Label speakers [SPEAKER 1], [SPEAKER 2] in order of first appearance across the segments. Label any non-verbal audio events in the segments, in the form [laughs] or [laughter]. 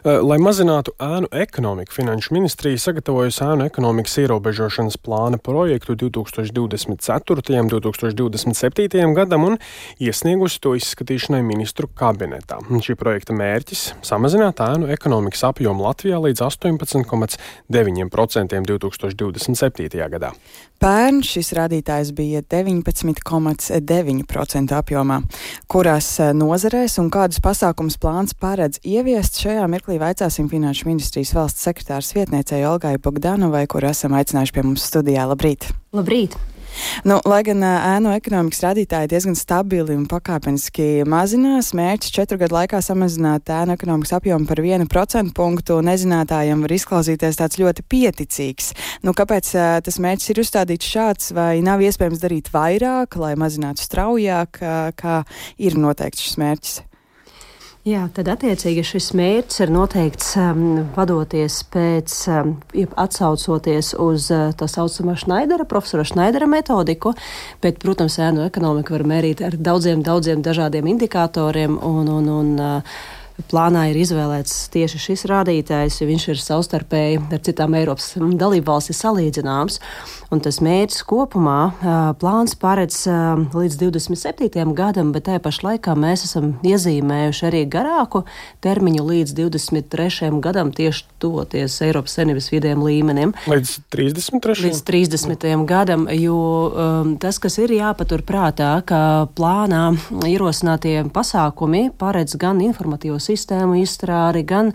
[SPEAKER 1] Eh, lai mazinātu ēnu ekonomiku, Finanšu ministrija sagatavojusi ēnu ekonomikas ierobežošanas plāna projektu 2024. un 2027. gadam un iesniegusi to izskatīšanai ministru kabinetā. Šī projekta mērķis - samazināt ēnu ekonomikas apjomu Latvijā līdz 18,9% 2027. gadā.
[SPEAKER 2] Pērn šis rādītājs bija 19,9% apjomā. Kurās eh, nozarēs un kādus pasākums plāns paredz ieviest šajā mirklī? Mirklī vaicāsim Finanšu ministrijas valsts sekretārs vietniecei Olgai Bogdanovai, kur esam aicinājuši pie mums studijā. Labrīt!
[SPEAKER 3] Labrīt!
[SPEAKER 2] Nu, lai gan ēnu ekonomikas rādītāji diezgan stabili un pakāpeniski mazinās, mērķis četru gadu laikā samazināt ēnu ekonomikas apjomu par vienu procentu punktu nezinātājiem var izklausīties tāds ļoti pieticīgs. Nu, kāpēc tas mērķis ir uzstādīts šāds, vai nav iespējams darīt vairāk, lai mazinātu straujāk, kā ir noteikts šis mērķis?
[SPEAKER 3] Jā, tad attiecīgi šis mērķis ir noteikts um, vadoties pēc, um, atsaucoties uz uh, tā saucamā Šnaidera, profesora Šnaidera metodiku, bet, protams, ēnu ekonomika var mērīt ar daudziem, daudziem dažādiem indikatoriem un, un, un uh, plānā ir izvēlēts tieši šis rādītājs, jo viņš ir savstarpēji ar citām Eiropas dalību valstis salīdzināms. Un tas mērķis kopumā plāns paredz līdz 27. gadam, bet tajā pašā laikā mēs esam iezīmējuši arī garāku termiņu līdz 23. gadam, tieši tuvoties Eiropas Savienības vidējiem līmenim.
[SPEAKER 1] Līdz 33.
[SPEAKER 3] Līdz 30. gadam, jo um, tas, kas ir jāpatur prātā, ka plānā ierosinātie pasākumi paredz gan informatīvos sistēmu izstrādi, gan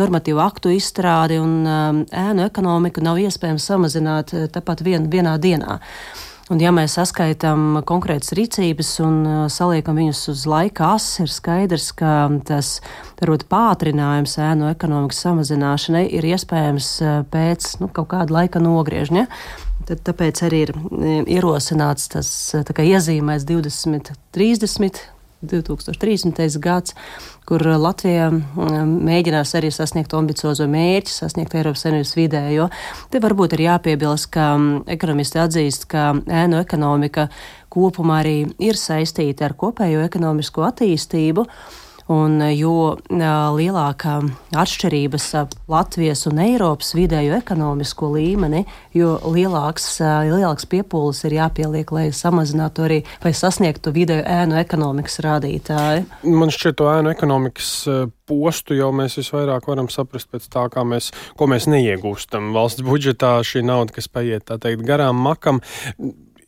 [SPEAKER 3] normatīvu aktu izstrādi un um, ēnu ekonomiku nav iespējams samazināt tāpat vien, vienā dienā. Un, ja mēs saskaitām konkrētas rīcības un uh, saliekam viņus uz laika asis, ir skaidrs, ka tas varbūt pātrinājums ēnu ekonomikas samazināšanai ir iespējams uh, pēc nu, kaut kāda laika nogriežņa. Tad, tāpēc arī ir ierosināts tas iezīmēs 20, 30, 2030. gads, kur Latvija mēģinās arī sasniegt ambiciozo mērķi, sasniegt Eiropas Savienības vidējo. Te varbūt ir jāpiebilst, ka ekonomisti atzīst, ka ēnu ekonomika kopumā arī ir saistīta ar kopējo ekonomisko attīstību. Un jo lielākā atšķirības Latvijas un Eiropas vidējo ekonomisko līmeni, jo lielāks, lielāks piepūles ir jāpieliek, lai samazinātu arī vai sasniegtu vidēju ēnu ekonomikas rādītāju.
[SPEAKER 1] Man šķiet, to ēnu ekonomikas postu jau mēs visvairāk varam saprast pēc tā, mēs, ko mēs neiegūstam valsts budžetā. Šī nauda, kas paiet tā teikt garām makam,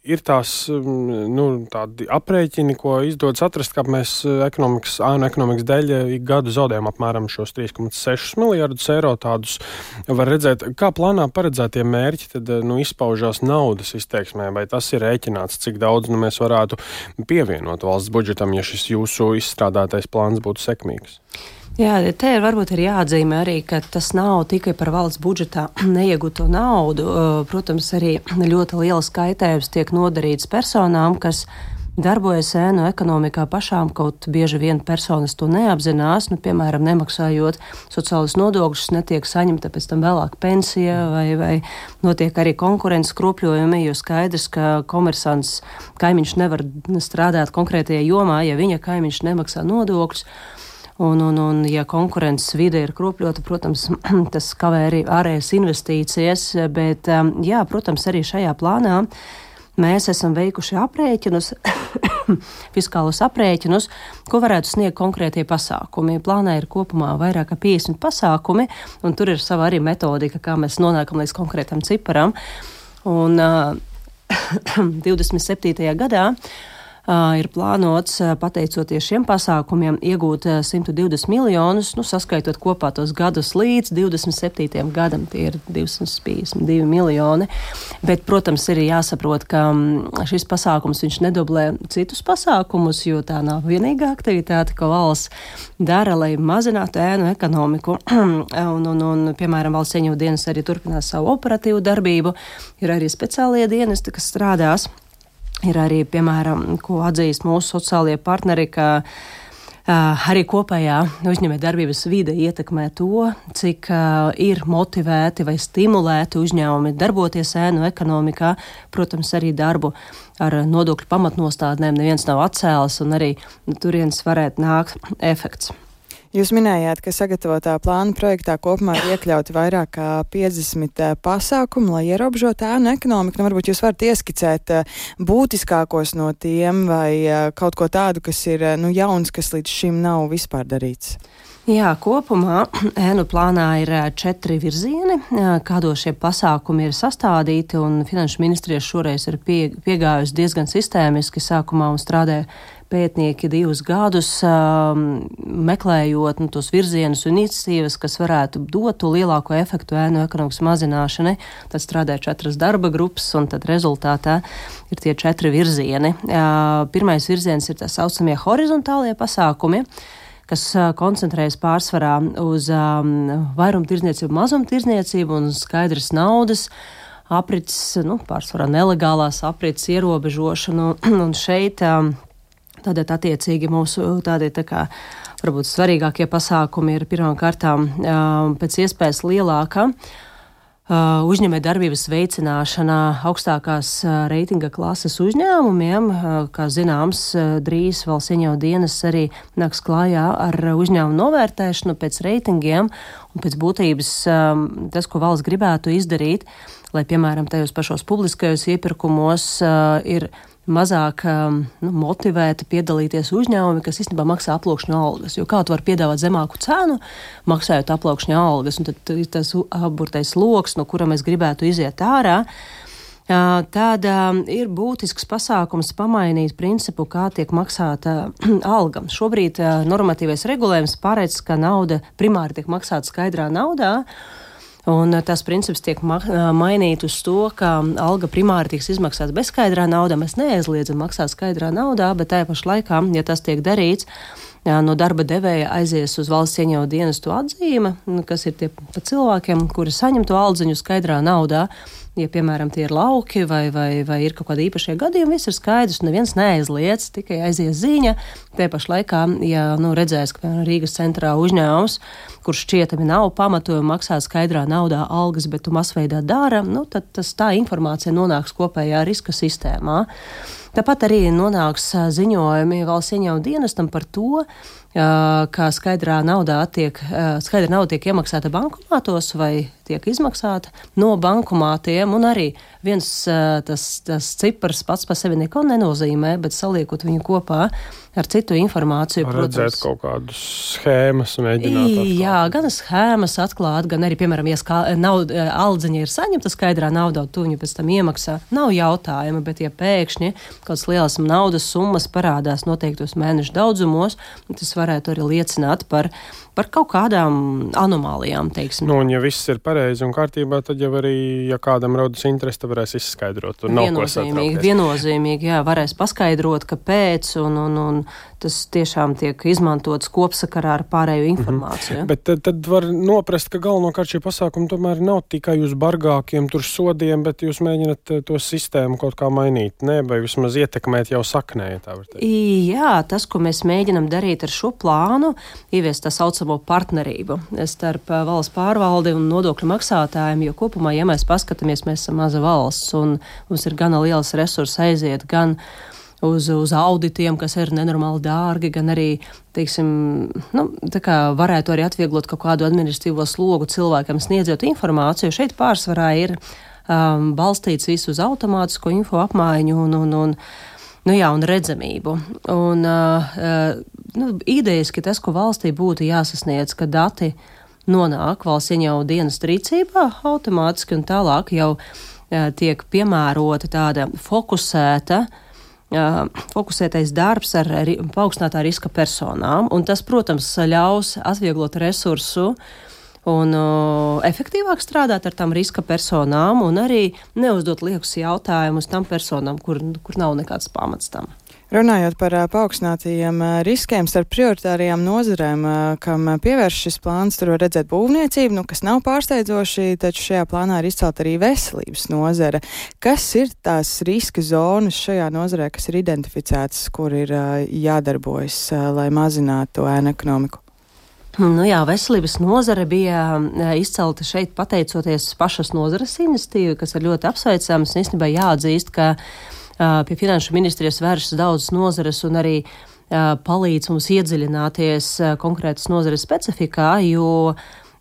[SPEAKER 1] ir tās mm, nu, aprēķini, ko izdodas atrast, kā mēs eh, ekonomikas, ēnu ekonomikas dēļ eh, ik gadu zaudējam apmēram šos 3,6 miljardus eiro. Tādus var redzēt, kā plānā paredzētie mērķi tad, eh, nu, izpaužās naudas izteiksmē, vai tas ir rēķināts, cik daudz nu, mēs varētu pievienot valsts budžetam, ja šis jūsu izstrādātais plāns būtu sekmīgs.
[SPEAKER 3] Jā, te ir varbūt ir jāatzīmē arī, ka tas nav tikai par valsts budžetā neiegūto naudu. Protams, arī ļoti liels kaitējums tiek nodarīts personām, kas darbojas ēnu ekonomikā pašām, kaut bieži vien personas to neapzinās, nu, piemēram, nemaksājot sociālus nodokļus, netiek saņemta pēc tam vēlāk pensija vai, vai notiek arī konkurences kropļojumi, jo skaidrs, ka komersants kaimiņš nevar strādāt konkrētajā jomā, ja viņa kaimiņš nemaksā nodokļus. Un, un, un, ja konkurences vide ir kropļota, protams, [clears throat] tas kavē arī ārējas investīcijas, bet, um, jā, protams, arī šajā plānā mēs esam veikuši aprēķinus, [clears throat] fiskālus aprēķinus, ko varētu sniegt konkrētie pasākumi. Plānā ir kopumā vairāk kā 50 pasākumi, un tur ir sava arī metodika, kā mēs nonākam līdz konkrētam ciparam. Un uh, [clears throat] 27. gadā ir plānots, pateicoties šiem pasākumiem, iegūt 120 miljonus, nu, saskaitot kopā tos gadus līdz 27. gadam, tie ir 252 miljoni. Bet, protams, ir jāsaprot, ka šis pasākums nedoblē citus pasākumus, jo tā nav vienīgā aktivitāte, ko valsts dara, lai mazinātu ēnu ekonomiku. [clears throat] un, un, un, piemēram, valsts ieņēmuma dienas arī turpinās savu operatīvu darbību, ir arī speciālie dienesti, kas strādās. Ir arī, piemēram, ko atzīst mūsu sociālie partneri, ka uh, arī kopējā uzņēmē darbības vide ietekmē to, cik uh, ir motivēti vai stimulēti uzņēmumi darboties ēnu ekonomikā, protams, arī darbu ar nodokļu pamatnostādnēm neviens nav atcēlis un arī turienes varētu nākt efekts.
[SPEAKER 2] Jūs minējāt, ka sagatavotā plāna projektā kopumā ir iekļauti vairāk kā 50 eh, pasākumu, lai ierobežotu ēnu ekonomiku. Nu, varbūt jūs varat ieskicēt eh, būtiskākos no tiem vai eh, kaut ko tādu, kas ir nu, jauns, kas līdz šim nav vispār darīts.
[SPEAKER 3] Jā, kopumā [clears throat] ēnu plānā ir četri virzieni, kādos šie pasākumi ir sastādīti, un Finanšu ministrija šoreiz ir pie, piegājusi diezgan sistēmiski sākumā un strādāja pētnieki divus gadus um, meklējot nu, tos virzienus un iniciatīvas, kas varētu dot to lielāko efektu ēnu ekonomikas mazināšanai. Tad strādāja četras darba grupas, un tad rezultātā ir tie četri virzieni. Uh, pirmais virziens ir tā saucamie horizontālie pasākumi kas koncentrējas pārsvarā uz um, vairumtirdzniecību, mazumtirdzniecību un skaidras naudas aprits, nu, pārsvarā nelegālās aprits ierobežošanu. [clears throat] un šeit um, Tādēļ attiecīgi mūsu tādi tā kā varbūt svarīgākie pasākumi ir pirmām kārtām pēc iespējas lielāka. Uh, uzņēmē darbības veicināšana augstākās uh, reitinga klases uzņēmumiem, uh, kā zināms, drīz valsts ieņēmuma dienas arī nāks klājā ar uzņēmumu novērtēšanu pēc reitingiem un pēc būtības um, tas, ko valsts gribētu izdarīt, lai, piemēram, tajos pašos publiskajos iepirkumos ir mazāk um, nu, motivēti piedalīties uzņēmumi, kas īstenībā maksā aploksņa algas. Jo kā tu vari piedāvāt zemāku cenu, maksājot aploksņa algas, un tad tas aburtais lokus, no kura mēs gribētu iziet ārā. Tad ir būtisks pasākums pamainīt principu, kā tiek maksāta [clears throat] alga. Šobrīd normatīvais regulējums paredz, ka nauda primāri tiek maksāta skaidrā naudā. Un eh, tas princips tiek ma eh, mainīts uz to, ka alga primāri tiks izmaksāta bezskaidrā naudā. Mēs neaizliedzam maksāt skaidrā naudā, bet tajā pašā laikā, ja tas tiek darīts, no darba devēja aizies uz valsts ieņēmuma dienestu atzīme, nu, kas ir tie pa cilvēkiem, kuri saņem to aldziņu skaidrā naudā. Ja, piemēram, tie ir lauki vai, vai, vai ir kaut kādi īpašie gadījumi, viss ir skaidrs, neviens neaizliedz, tikai aizies ziņa. Tie pašā laikā, ja nu, redzēs, ka piemēram, Rīgas centrā uzņēmums, kurš šķietami nav pamatojumi maksāt skaidrā naudā algas, bet tu masveidā dara, nu, tad tas, tā informācija nonāks kopējā riska sistēmā. Tāpat arī nonāks ziņojumi valsts ieņēmuma dienestam par to, ka skaidrā naudā tiek, skaidra nauda tiek iemaksāta bankomātos vai tiek izmaksāta no bankomātiem, un arī viens tas, tas cipars pats par sevi neko nenozīmē, bet saliekot viņu kopā ar citu informāciju,
[SPEAKER 1] Var protams. Redzēt kaut kādus schēmas, mēģināt. Atklāt.
[SPEAKER 3] Jā, gan schēmas atklāt, gan arī, piemēram, ja skā, nauda, aldziņa ir saņemta skaidrā naudā, tu viņu pēc tam iemaksā. Nav jautājuma, bet ja pēkšņi kaut kādas lielas naudas summas parādās noteiktos mēnešu daudzumos, tas varētu arī liecināt par par kaut kādām anomālijām. Teiksim.
[SPEAKER 1] Nu, un, ja viss ir pareizi un kārtībā, tad jau arī, ja kādam rodas interesi, tad varēs izskaidrot. Tur nav ko satraukties.
[SPEAKER 3] Viennozīmīgi, jā, varēs paskaidrot, kāpēc, un, un, un tas tiešām tiek izmantots kopsakarā ar pārējo mhm. informāciju. Mm -hmm.
[SPEAKER 1] Bet tad, tad var noprast, ka galvenokārt šie pasākumi tomēr nav tikai uz bargākiem tur sodiem, bet jūs mēģināt eh, to sistēmu kaut kā mainīt, ne, vai vismaz ietekmēt jau saknē.
[SPEAKER 3] Jā, tas, ko mēs mēģinam darīt ar šo plānu, ieviest tā saucamo partnerību starp eh, valsts pārvaldi un nodokļu maksātājiem, jo kopumā, ja mēs paskatāmies, mēs esam maza valsts un mums ir gana liels resursi aiziet gan uz, uz auditiem, kas ir nenormāli dārgi, gan arī, teiksim, nu, varētu arī atvieglot kaut kādu administratīvo slogu cilvēkam sniedzot informāciju. Šeit pārsvarā ir um, balstīts visu uz automātisko info apmaiņu un, un, un Nu, jā, un redzamību. Un, uh, uh, nu, idejas, ka tas, ko valstī būtu jāsasniedz, ka dati nonāk valsts ieņēmuma dienas rīcībā automātiski un tālāk jau uh, tiek piemērota tāda fokusēta uh, fokusētais darbs ar paaugstinātā riska personām, un tas, protams, ļaus atvieglot resursu un uh, efektīvāk strādāt ar tām riska personām un arī neuzdot liekus jautājumus tam personām, kur, kur nav nekāds pamats tam.
[SPEAKER 2] Runājot par paaugstinātajiem riskiem starp prioritārajām nozarēm, kam pievērš šis plāns, tur var redzēt būvniecību, nu, kas nav pārsteidzoši, taču šajā plānā ir izcelt arī veselības nozare. Kas ir tās riska zonas šajā nozarē, kas ir identificētas, kur ir jādarbojas, lai mazinātu ēnu ekonomiku?
[SPEAKER 3] Nu jā, veselības nozare bija izcelta šeit pateicoties pašas nozares iniciatīvai, kas ir ļoti apsveicams. Īstenībā jāatzīst, ka pie finanšu ministrijas vēršas daudzas nozares un arī palīdz mums iedziļināties konkrētas nozares specifikā, jo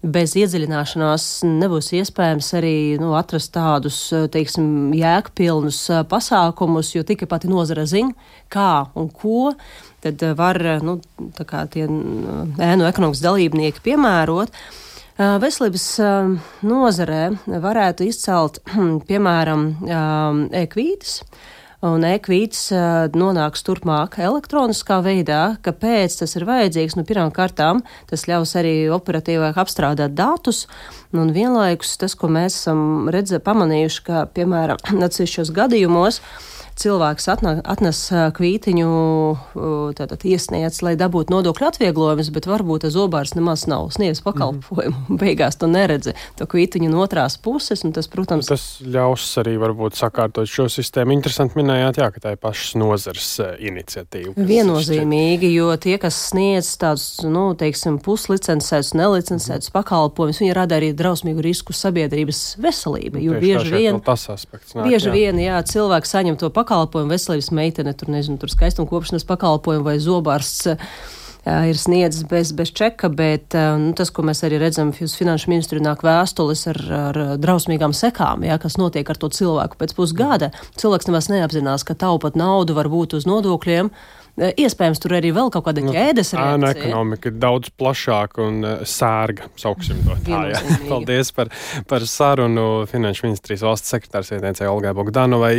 [SPEAKER 3] bez iedziļināšanās nebūs iespējams arī nu, atrast tādus, teiksim, jēgpilnus pasākumus, jo tikai pati nozara zina, kā un ko tad var nu, tie ēnu ekonomikas dalībnieki piemērot. Veselības nozarē varētu izcelt, [clears throat] piemēram, ekvītis un e-kvīts nonāks turpmāk elektroniskā veidā. Kāpēc tas ir vajadzīgs? Nu, pirmām kārtām tas ļaus arī operatīvāk apstrādāt datus, un vienlaikus tas, ko mēs esam redzē, pamanījuši, ka, piemēram, [clears throat] atsevišķos gadījumos, cilvēks atnā, atnes kvītiņu, tātad iesniedz, lai dabūtu nodokļu atvieglojumus, bet varbūt tas zobārs nemaz nav sniedz pakalpojumu. Mm -hmm. [laughs] Beigās tu neredzi to kvītiņu no otrās puses, un tas, protams,
[SPEAKER 1] tas ļaus arī varbūt sakārtot šo sistēmu. Interesanti minējāt, jā, ka tā ir pašas nozars iniciatīva.
[SPEAKER 3] Viennozīmīgi, jo tie, kas sniedz tādus, nu, teiksim, puslicencētus, nelicencētus mm -hmm. pakalpojumus, viņi rada arī drausmīgu risku sabiedrības veselībai. Jo bieži vien,
[SPEAKER 1] tas aspekts nāk,
[SPEAKER 3] bieži jā. vien, jā, cilvēki saņem to pakalpojumu pakalpojumu, veselības meitene, tur nezinu, tur skaistuma kopšanas pakalpojumu vai zobārsts ir sniedzis bez, bez čeka, bet nu, tas, ko mēs arī redzam, uz finanšu ministru nāk vēstules ar, ar drausmīgām sekām, jā, kas notiek ar to cilvēku pēc pusgada. Cilvēks nemaz neapzinās, ka taupat naudu var būt uz nodokļiem. Iespējams, tur arī vēl kaut kāda nu, ķēdes reakcija.
[SPEAKER 1] Ēna ekonomika ir daudz plašāka un sērga, sauksim to tā. Jā. [laughs] Paldies par, par sarunu Finanšu ministrijas valsts sekretārs vietniecei Olgai Bogdanovai.